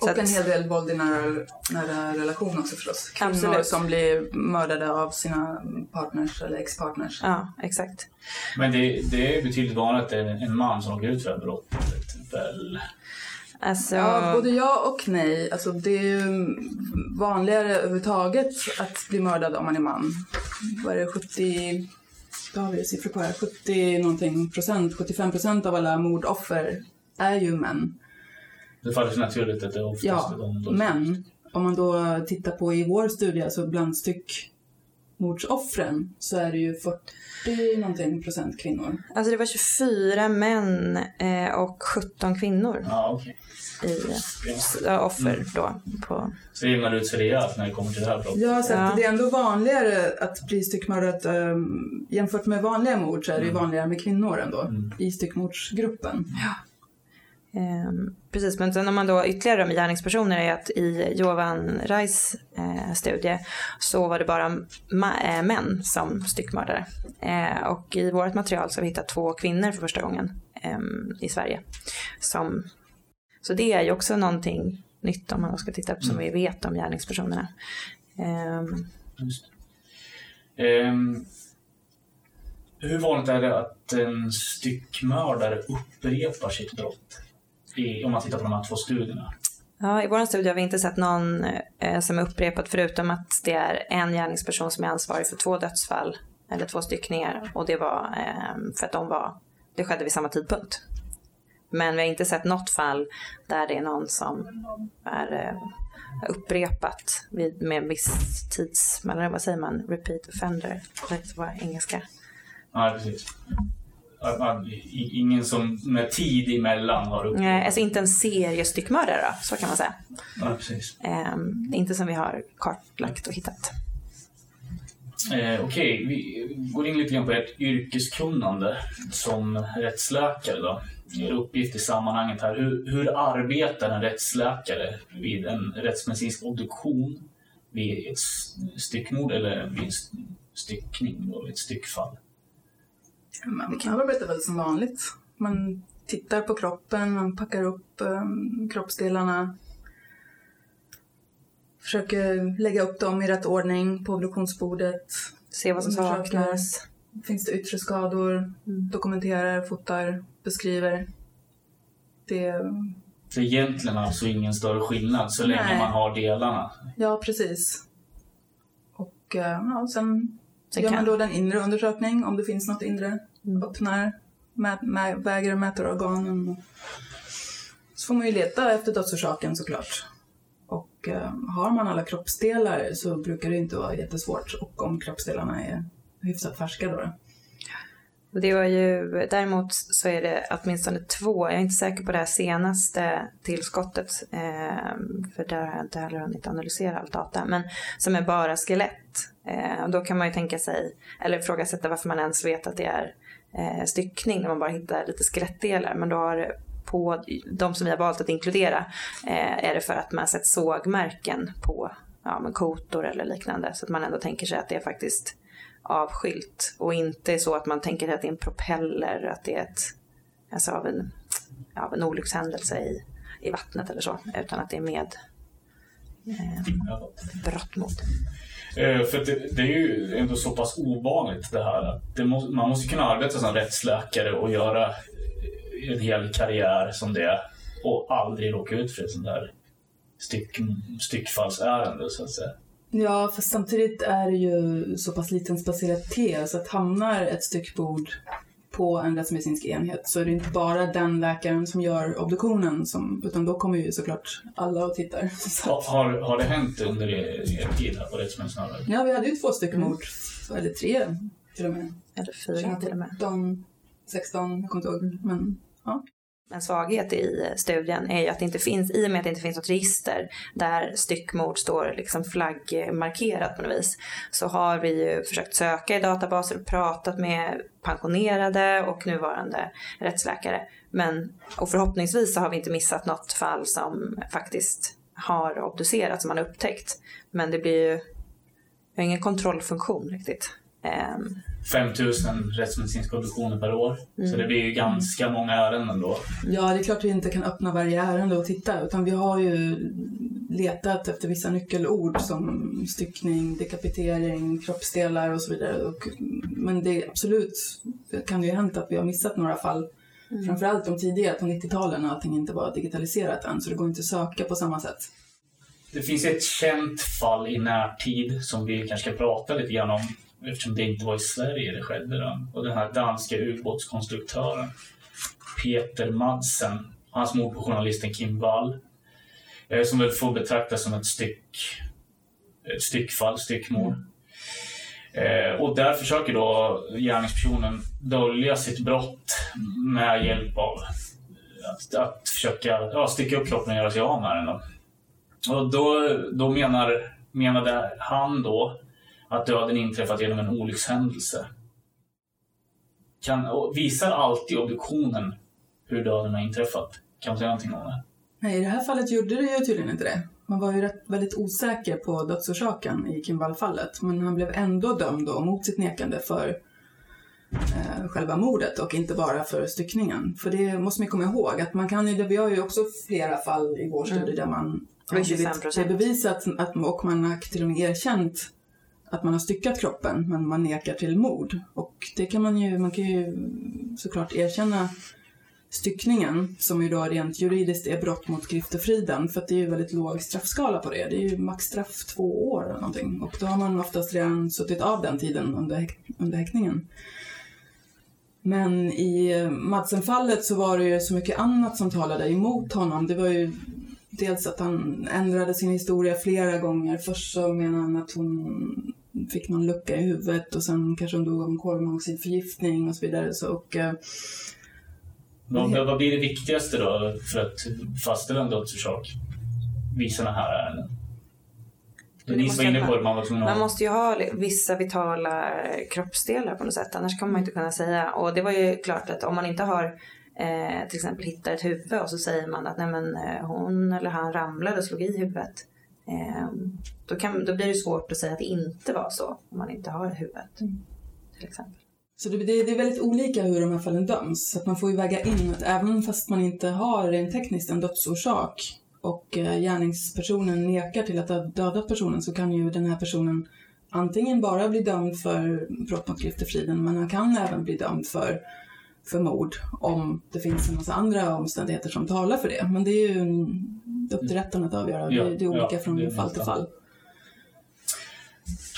så Och en hel del våld i nära, nära relation också förstås. Kvinnor Absolut. som blir mördade av sina partners eller ex-partners. Ja, exakt. Men det, det är betydligt vanligt att det är en man som åker ut för brottet. Väl? Alltså, Ja, både ja och nej. Alltså, det är ju vanligare överhuvudtaget att bli mördad om man är man. Vad är det, 70... Vad har vi siffror på här? 70 någonting procent, 75 procent av alla mordoffer är ju män. Det faller sig naturligt att det är oftast Ja, är de, de men om man då tittar på i vår studie, alltså bland styckmordsoffren, så är det ju 40 någonting procent kvinnor. alltså det var 24 män eh, och 17 kvinnor Ja, okej. i ja, offer då. På, Så det jämnar ut sig rejält när det kommer till det här brottet. Ja, så Ja. det är ändå vanligare att bli styckmördad um, jämfört med vanliga mord så är det ju vanligare med kvinnor ändå Mm. i styckmordsgruppen. Ehm, precis, men sen om man då ytterligare med gärningspersoner är att i Jovan Rais eh, studie så var det bara ma- eh, män som styckmördare. Eh, och i vårt material så har vi hittat två kvinnor för första gången ehm, i Sverige. Som, så det är ju också någonting nytt om man ska titta på som vi vet om gärningspersonerna. Ehm. Ehm, hur vanligt är det att en styckmördare upprepar sitt brott? I, om man tittar på de här två studierna. Ja, i vår studie har vi inte sett någon eh, som är upprepat förutom att det är en gärningsperson som är ansvarig för två dödsfall eller två styckningar och det var eh, för att de var, det skedde vid samma tidpunkt. Men vi har inte sett något fall där det är någon som är eh, upprepat vid, med viss tids, eller vad säger man, repeat offender, det var engelska. Ja, precis. Att man, ingen som med tid emellan har upprepat. Eh, alltså inte en seriestyckmördare då, så kan man säga. Ja, precis. Eh, inte som vi har kartlagt och hittat. Eh, Okej, vi går in lite grann på ert yrkeskunnande som rättsläkare. Då. Er uppgift i sammanhanget här. Hur, hur arbetar en rättsläkare vid en rättsmedicinsk obduktion vid ett styckmord eller vid en styckning, då, vid ett styckfall? Man arbetar väl som vanligt. Man tittar på kroppen, man packar upp um, kroppsdelarna. Försöker lägga upp dem i rätt ordning på obduktionsbordet. Se vad som saknas. Finns det yttre skador? Dokumenterar, fotar, beskriver. Det, Så egentligen alltså ingen större skillnad så länge Nej. man har delarna. ja, precis. Och eh, ja, sen Sen gör man då den inre undersökning om det finns något inre. Öppnar, mä, mä, väger och mäter organen. Så får man ju leta efter dödsorsaken såklart. Och eh, har man alla kroppsdelar så brukar det inte vara jättesvårt. Och om kroppsdelarna är hyfsat färska då. Det var ju, däremot så är det åtminstone två, jag är inte säker på det här senaste tillskottet, eh, för där har jag inte heller hunnit analysera all data, men som är bara skelett. Eh, och då kan man ju tänka sig, eller ifrågasätta varför man ens vet att det är eh, styckning när man bara hittar lite skelettdelar. Men då har på de som vi har valt att inkludera eh, är det för att man har sett sågmärken på ja, men kotor eller liknande. Så att man ändå tänker sig att det är faktiskt avskilt och inte så att man tänker att det är en propeller, att det är ett, alltså av en, av en olyckshändelse i, i vattnet eller så, utan att det är med eh, brott mot. Eh, för det, det, är ju ändå så pass ovanligt det här. Det må, man måste kunna arbeta som rättsläkare och göra eh, en hel karriär som det och aldrig råka ut för ett sånt där styck, styckfallsärende så att säga. Ja, för samtidigt är det ju så pass liten specialitet så att hamnar ett styckbord på en rättsmedicinsk enhet så är det inte bara den läkaren som gör obduktionen som, utan då kommer ju såklart alla och tittar. [laughs] Så. Har, har det hänt under er, tid här på rättsmedicinalen? Ja, vi hade ju två stycken mord, mm. eller tre till och med. Eller fyra till och med. 17, 16, jag kommer inte ihåg. Men, ja. En svaghet i studien är ju att det inte finns, i och med att det inte finns något register där styckmord står liksom flaggmarkerat på något vis, så har vi ju försökt söka i databaser och pratat med pensionerade och nuvarande rättsläkare. Men, och förhoppningsvis så har vi inte missat något fall som faktiskt har obducerats, som man har upptäckt. Men det blir ju, vi har ingen kontrollfunktion riktigt. Um, 5000 rättsmedicinska obduktioner per år. Mm. Så det blir ju ganska många ärenden då. Ja, det är klart vi inte kan öppna varje ärende och titta utan vi har ju letat efter vissa nyckelord som styckning, dekapitering, kroppsdelar och så vidare. Och, men det är absolut kan det ju hänt att vi har missat några fall. Mm. Framförallt de tidiga, på 90-talen, när allting inte var digitaliserat än så det går inte att söka på samma sätt. Det finns ett känt fall i närtid som vi kanske ska prata lite grann om eftersom det inte var i Sverige det skedde. Då. Och den här danska ubåtskonstruktören Peter Madsen, hans mord på journalisten Kim Wall, eh, som väl får betraktas som ett, styck, ett styckfall, styckmord. Eh, och där försöker då gärningspersonen dölja sitt brott med hjälp av att, att försöka ja, sticka upp kroppen och göra sig av med den. Då. Och då, då menar, menade han då att döden inträffat genom en olyckshändelse. Kan, visar alltid obduktionen hur döden har inträffat? Kan man säga någonting om det? Nej, i det här fallet gjorde det ju tydligen inte det. Man var ju rätt, väldigt osäker på dödsorsaken i Kimball-fallet, men han blev ändå dömd då mot sitt nekande för eh, själva mordet och inte bara för styckningen. För det måste man komma ihåg, att man kan ju, vi har ju också flera fall i vår studie mm. där man har blivit bevisat att, och man har till och med erkänt att man har styckat kroppen men man nekar till mord. Och det kan man ju, man kan ju såklart erkänna styckningen som ju då rent juridiskt är brott mot griftefriden för att det är ju väldigt låg straffskala på det. Det är ju maxstraff två år eller någonting och då har man oftast redan suttit av den tiden under, under häktningen. Men i eh, Madsen-fallet så var det ju så mycket annat som talade emot honom. Det var ju dels att han ändrade sin historia flera gånger. Först så menade han att hon fick någon lucka i huvudet och sen kanske hon dog av en kolmonoxidförgiftning och så vidare. Så, och, eh, vad, vad blir det viktigaste då för att fastställa en dödsorsak vid sådana här ärenden? Ni var inne på det, man var tvungen att... Man måste ju ha vissa vitala kroppsdelar på något sätt, annars kommer man inte kunna säga. Och det var ju klart att om man inte har eh, till exempel hittar ett huvud och så säger man att nej men, eh, hon eller han ramlade och slog i huvudet. Eh, då, kan, då blir det svårt att säga att det inte var så om man inte har huvudet. Mm. Till exempel. Så det, det, är väldigt olika hur de här fallen döms. Så att man får ju väga in att även fast man inte har rent tekniskt en dödsorsak och eh, gärningspersonen nekar till att ha dödat personen så kan ju den här personen antingen bara bli dömd för brott mot griftefriden men han kan även bli dömd för, för mord om det finns en massa andra omständigheter som talar för det. Men det är ju upp till rätten att avgöra. Ja, det, det, är olika ja, från fall till fall.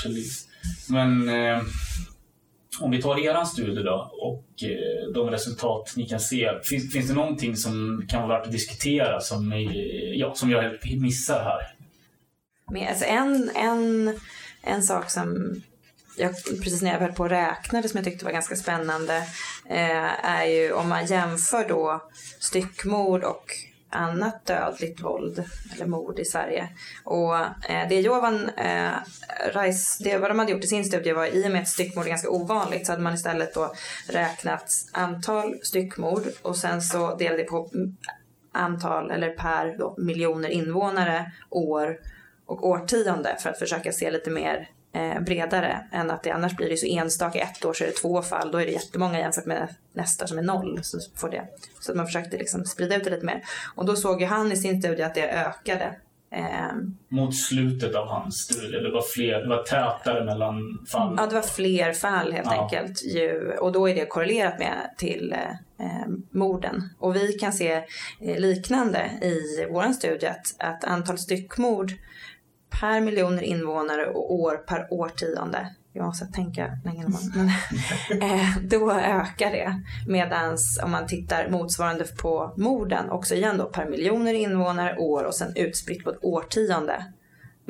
Precis. Men eh, om vi tar er studie då och eh, de resultat ni kan se. Finns, finns det någonting som kan vara värt att diskutera som, ja, som jag missar här? Men, alltså en, en, en sak som jag, precis när jag höll på och räknade som jag tyckte var ganska spännande eh, är ju om man jämför då styckmord och annat dödligt våld eller mord i Sverige. Och eh, det Jovan eh, Reis, det vad de hade gjort i sin studie var i och med att styckmord är ganska ovanligt så hade man istället då räknat antal styckmord och sen så delade det på antal eller per då, miljoner invånare, år och årtionde för att försöka se lite mer eh, bredare än att det annars blir det så enstaka. Ett år så är det två fall, då är det jättemånga jämfört med nästa som är noll. Så, får det. så att man försökte liksom sprida ut det lite mer. Och då såg ju han i sin studie att det ökade Eh, Mot slutet av hans studie, det var fler, det var tätare mellan fallen. Ja, det var fler fall helt Ja. enkelt. Ju, och då är det korrelerat med till eh, morden. Och vi kan se eh, liknande i vår studie att, att antal styckmord per miljoner invånare och år per årtionde. Jag måste tänka länge [laughs] men, eh, då ökar det. Medan om man tittar motsvarande på morden, också igen då per miljoner invånare, år och sen utspritt på ett årtionde.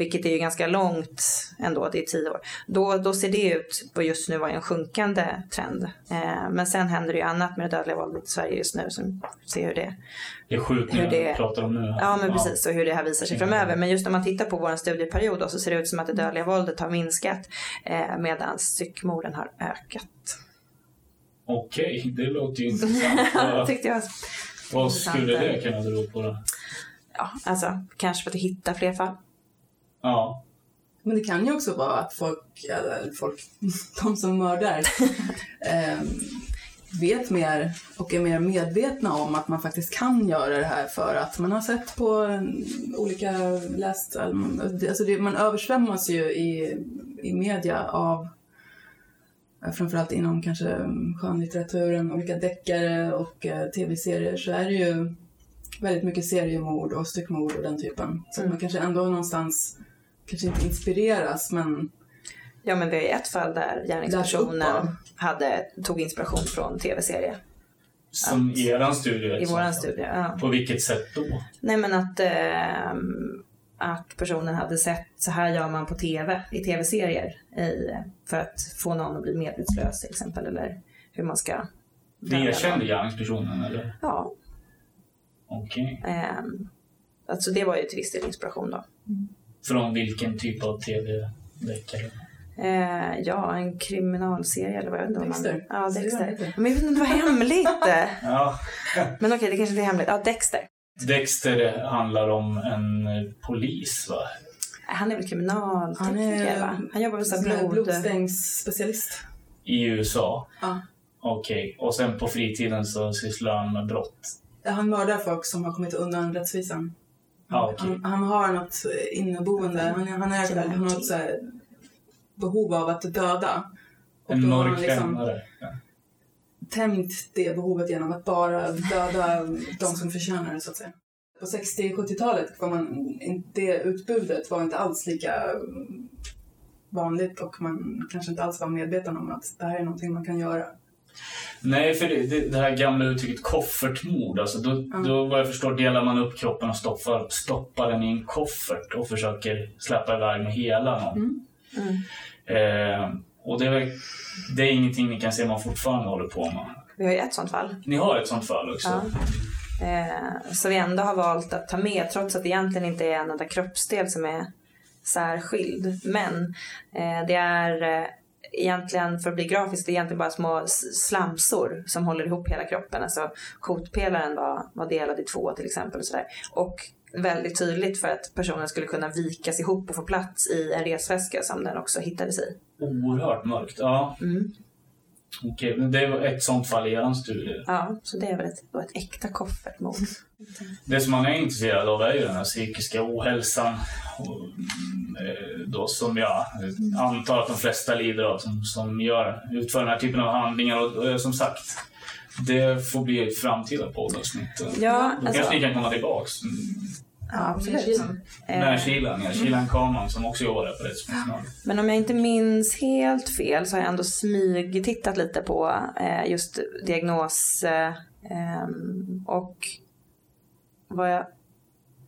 Vilket är ju ganska långt ändå, det är tio år. Då, då ser det ut på just nu vara en sjunkande trend. Eh, men sen händer det ju annat med det dödliga våldet i Sverige just nu som ser hur det Det är skjutningar vi pratar om nu. Ja men precis och hur det här visar sig Mm. framöver. Men just när man tittar på vår studieperiod då, så ser det ut som att det dödliga våldet har minskat eh, medan psykmorden har ökat. Okej, det låter ju [laughs] intressant. Vad, tyckte jag. vad skulle det kunna bero på då? Ja, alltså kanske för att hitta fler fall. Ja, Men det kan ju också vara att folk, eller folk, [laughs] de som mördar, ehm, vet mer och är mer medvetna om att man faktiskt kan göra det här för att man har sett på olika, läst, alltså det, man översvämmas ju i, i media av eh, framförallt inom kanske skönlitteraturen, olika deckare och eh, tv-serier så är det ju väldigt mycket seriemord och styckmord och den typen. Så Mm. man kanske ändå någonstans kanske inte inspireras men Ja men vi har ju ett fall där gärningspersonen hade, tog inspiration från tv-serie. som Att- i eran studie. I liksom. våran studie. Ja. På vilket sätt då? Nej men att, ehm, att personen hade sett så här gör man på tv, i tv-serier. För att få någon att bli medvetslös till exempel. Eller hur man ska Det erkände gärningspersonen eller? Ja. Okej. ehm, alltså det var ju till viss del inspiration då. Från vilken typ av tv-deckare? Eh, ja, en kriminalserie eller vad jag vet inte vad man... Dexter. Ja, Dexter. Men jag vet inte, det var hemligt. [laughs] Ja. [laughs] Men okej, det kanske inte är hemligt. Ja, Dexter. Dexter handlar om en polis va? Han är väl Han kriminaltekniker är va? Han jobbar med blod... blodstängsspecialist. I USA? Ja. Okej. Och sen på fritiden så sysslar han med brott? Han mördar folk som har kommit undan rättvisan. Okej. han, han har något inneboende, han, är- han, är, han har något så här behov av att döda. Och En då har mörk liksom? Ja. tämjt det behovet genom att bara döda de som förtjänar det så att säga. På 60-70-talet var man, det utbudet var inte alls lika vanligt och man kanske inte alls var medveten om att det här är någonting man kan göra. Nej, för det, det, det här gamla uttrycket koffertmord, alltså då, då vad jag förstår delar man upp kroppen och stoppar, stoppar den i en koffert och försöker släppa iväg med hela någon. Mm. Mm. Eh, och det är, det är ingenting ni kan se man fortfarande håller på med. Vi har ju ett sånt fall. Ni har ett sånt fall också? Ja. Eh, så vi ändå har valt att ta med, trots att det egentligen inte är en enda kroppsdel som är särskild. Men eh, det är eh, egentligen, för att bli grafisk, det är egentligen bara små slamsor som håller ihop hela kroppen. Alltså kotpelaren var, var delad i två till exempel. Och, sådär. och väldigt tydligt för att personen skulle kunna vikas ihop och få plats i en resväska som den också hittades i. Oerhört mörkt. Ja, Mm. Okej. Men det var ett sånt fall i er studie. Ja, så det väl ett, då ett äkta koffertmord. Det som man är intresserad av är ju den här psykiska ohälsan. Och, eh, då som jag antar att de flesta lider av som, som gör, utför den här typen av handlingar. Och, och som sagt, det får bli ett framtida poddavsnitt. Ja, Då alltså, kanske ni kan komma tillbaks. Mm. ja, absolut. Eh, Med Kilan, ja. Kilan Kaman som också jobbar där på Rättsmedicinalen. Men om jag inte minns helt fel så har jag ändå smygtittat lite på eh, just diagnos eh, ehm, och vad jag,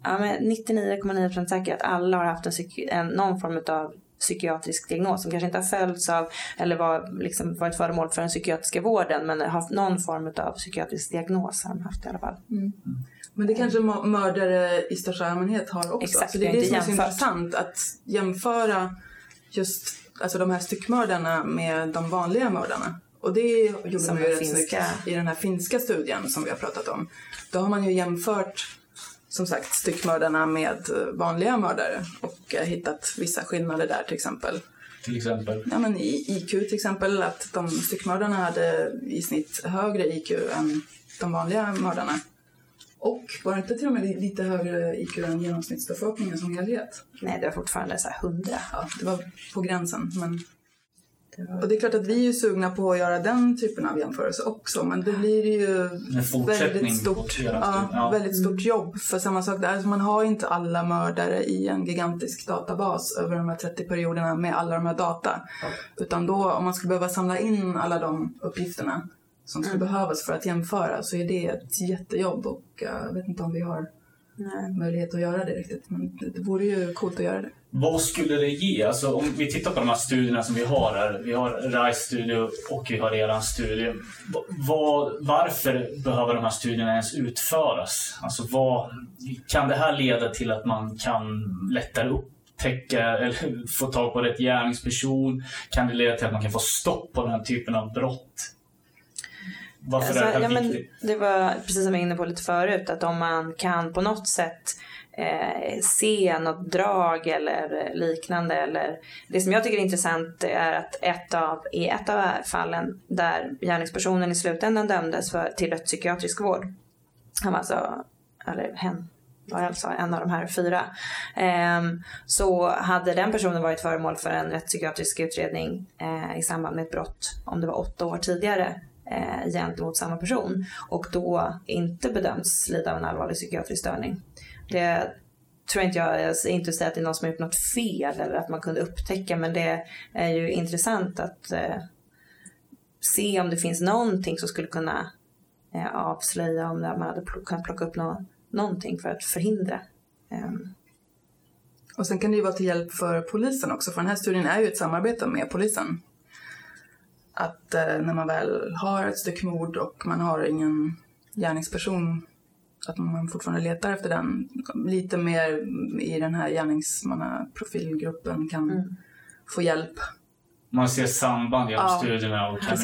ja, men 99,9% säker att alla har haft en, en, någon form av psykiatrisk diagnos som kanske inte har följts av eller var, liksom, varit föremål för den psykiatriska vården men har haft någon form av psykiatrisk diagnos har de haft i alla fall. Men det kanske må- mördare i största allmänhet har också. Exakt, så det är det som är så intressant att jämföra just alltså de här styckmördarna med de vanliga mördarna. Och det gjorde Som man ju rätt snyggt finska. i den här finska studien som vi har pratat om. Då har man ju jämfört som sagt styckmördarna med vanliga mördare och eh, hittat vissa skillnader där till exempel. Till exempel. Ja, men i IQ till exempel, att de styckmördarna hade i snitt högre IQ än de vanliga mördarna. Och var det inte till och med lite högre IQ än genomsnittsbefolkningen som helhet? Nej, det var fortfarande så här 100. Ja, det var på gränsen. Men... Det var... Och det är klart att vi är sugna på att göra den typen av jämförelse också, men då blir det ju väldigt stort, ja. Ja. väldigt stort jobb. För samma sak där, alltså man har inte alla mördare i en gigantisk databas över de här 30 perioderna med alla de här data. Utan då, om man skulle behöva samla in alla de uppgifterna som skulle behövas för att jämföra så är det ett jättejobb och eh, jag vet inte om vi har Nej. möjlighet att göra det riktigt. Men det, det vore ju coolt att göra det. Vad skulle det ge? Alltså, om vi tittar på de här studierna som vi har här. Vi har RISE studie och vi har eran studie. Va- Vad, varför behöver de här studierna ens utföras? Alltså, vad, kan det här leda till att man kan lättare upptäcka eller [laughs] få tag på rätt gärningsperson? Kan det leda till att man kan få stopp på den här typen av brott? Varför Alltså, är det här ja, men viktigt? det var precis som jag var inne på lite förut, att om man kan på något sätt eh, se något drag eller liknande. Eller, det som jag tycker är intressant är att ett av, i ett av fallen där gärningspersonen i slutändan dömdes för, till rättspsykiatrisk vård. Han var alltså, eller hen, var alltså en av de här fyra. Ehm, så hade den personen varit föremål för en rättspsykiatrisk utredning eh, i samband med ett brott, om det var åtta år tidigare, eh, gentemot samma person och då inte bedöms lida av en allvarlig psykiatrisk störning. Det tror inte jag, jag inte säga att det är någon som har gjort något fel eller att man kunde upptäcka men det är ju intressant att eh, se om det finns någonting som skulle kunna eh, avslöja om man hade pl- kunnat plocka upp no någonting för att förhindra. Ehm. Och sen kan det ju vara till hjälp för polisen också, för den här studien är ju ett samarbete med polisen. Att eh, när man väl har ett styckmord och man har ingen gärningsperson, att man fortfarande letar efter den. Lite mer i den här gärningsmannaprofilgruppen kan Mm. få hjälp. Man ser samband genom Ja, studierna och kan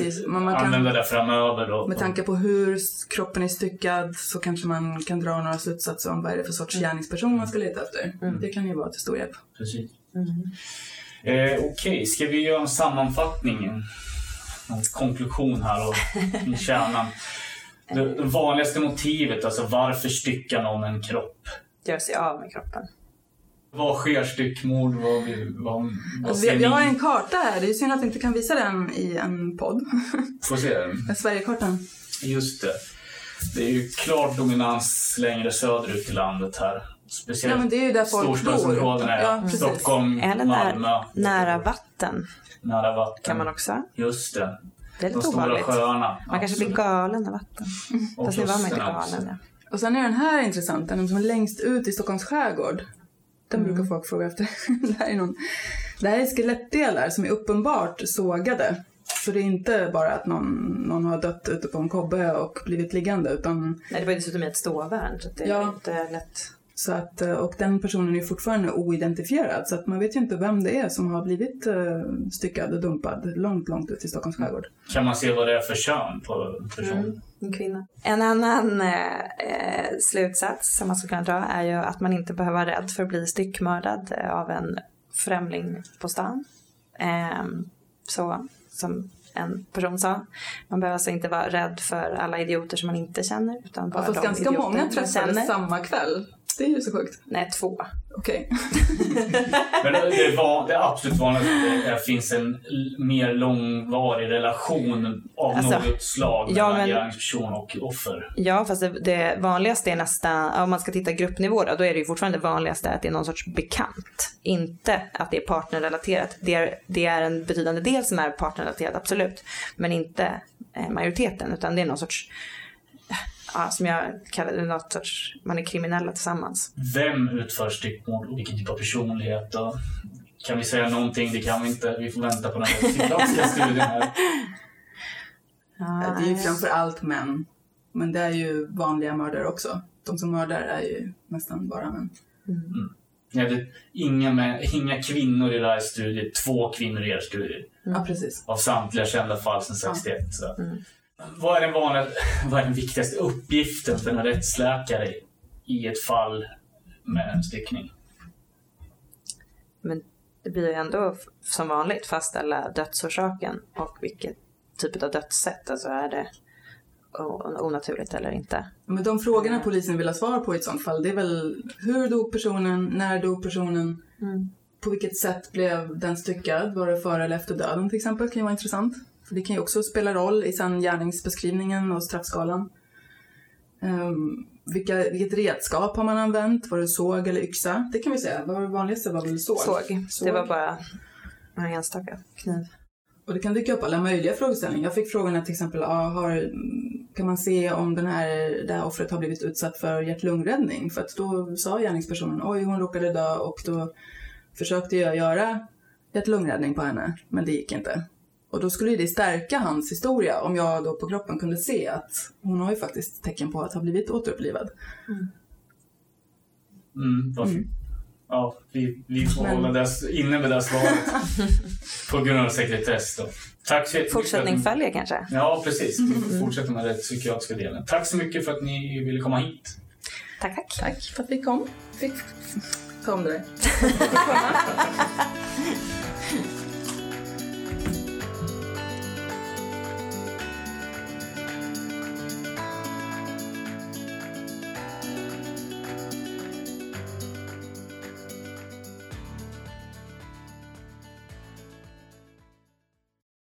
man kan- använda det framöver. Och, Med tanke på hur kroppen är styckad så kanske man kan dra några slutsatser om vad är det för sorts gärningsperson man ska leta efter. Det kan ju vara till stor hjälp. Precis. mm. Eh, Okej, ska vi göra en sammanfattning? En konklusion här och i kärnan. Det, det vanligaste motivet, alltså varför styckar någon en kropp? Göra sig av med kroppen. Vad sker styckmord? Vad, vad, vad Alltså, ser vi, vi har en karta här, det är synd att vi inte kan visa den i en podd. Får se. [laughs] Sverigekartan. Just det. Det är ju klart dominans längre söderut i landet här. Speciellt Ja, men det är ju där folk bor. storstadsområdena. Ja. Stockholm, Eller Malmö. när, nära vatten Nära vatten. kan man också. Just det. Det är De lite stora ovanligt. sjöarna. Man kanske blir Absolut. galen av vatten. [laughs] Och Fast nu var man inte kusterna också. galen. Ja. Och sen är den här intressant, den som är längst ut i Stockholms skärgård. Den brukar folk fråga efter. [laughs] det, här är någon, det här är skelettdelar som är uppenbart sågade. Så det är inte bara att någon, någon har dött ute på en kobbe och blivit liggande utan Nej, det var ju dessutom i ett ståvärn så att det är Ja. inte lätt. Så att, eh, och den personen är fortfarande oidentifierad så att man vet ju inte vem det är som har blivit uh, styckad och dumpad långt, långt ut i Stockholms skärgård. Kan man se vad det är för kön på personen? Mm, en kvinna. En annan eh, eh, slutsats som man skulle kunna dra är ju att man inte behöver vara rädd för att bli styckmördad eh, av en främling på stan. Ehm, så som en person sa. Man behöver alltså inte vara rädd för alla idioter som man inte känner. Utan bara Ja, fast de ganska idioter många träffades samma kväll. Det är ju så sjukt. Nej, två. Okej. [laughs] Men det, var, det absolut vanligaste är att det finns en mer långvarig relation av Alltså, något slag ja, mellan men- gärningsperson och offer. Ja, fast det, det vanligaste är nästan, om man ska titta gruppnivå då, då är det ju fortfarande det vanligaste att det är någon sorts bekant. Inte att det är partnerrelaterat. Det är, det är en betydande del som är partnerrelaterat, absolut. Men inte eh, majoriteten, utan det är någon sorts, ja, som jag kallar det, något sorts, man är kriminella tillsammans. Vem utför styckmord och vilken typ av personlighet? Och kan vi säga någonting? Det kan vi inte. Vi får vänta på den här psykiatriska [laughs] studien här. Ja, Det är ju framför allt män. Men det är ju vanliga mördare också. De som mördar är ju nästan bara män. Ni hade inga, män, inga kvinnor i den här studien, två kvinnor i er studie. Ja, precis. Av samtliga kända fall sedan 61. Så. Mm. Vad, är den vanliga, [laughs] vad är den viktigaste uppgiften för en rättsläkare i ett fall med en styckning? Men det blir ju ändå som vanligt fastställa dödsorsaken och vilket typ av dödssätt. Alltså är det onaturligt eller inte. Men de frågorna polisen vill ha svar på i ett sånt fall, det är väl hur dog personen, när dog personen, Mm. på vilket sätt blev den styckad, var det före eller efter döden till exempel, kan ju vara intressant. För det kan ju också spela roll i sen gärningsbeskrivningen och straffskalan. Um, vilka, vilket redskap har man använt? Var det såg eller yxa? Det kan vi säga. Var det vanligaste? var väl såg? Såg. Såg. Det var bara en enstaka kniv. Och det kan dyka upp alla möjliga frågeställningar. Jag fick frågorna till exempel, ja, har, kan man se om den här, det här offret har blivit utsatt för hjärt-lungräddning? För att då sa gärningspersonen, oj hon råkade dö och då försökte jag göra hjärt-lungräddning på henne, men det gick inte. Och då skulle ju det stärka hans historia om jag då på kroppen kunde se att hon har ju faktiskt tecken på att ha blivit återupplivad. Mm, fint. Ja, vi, vi får Men- hålla det inne med det svaret. [laughs] på grund av sekretess då. Tack så jättemycket. Fortsättning för att följer kanske. Ja, precis. Vi får fortsätta med den psykiatriska delen. Tack så mycket för att ni ville komma hit. Tack, tack. Tack för att vi kom. Fick ta om det där. [laughs]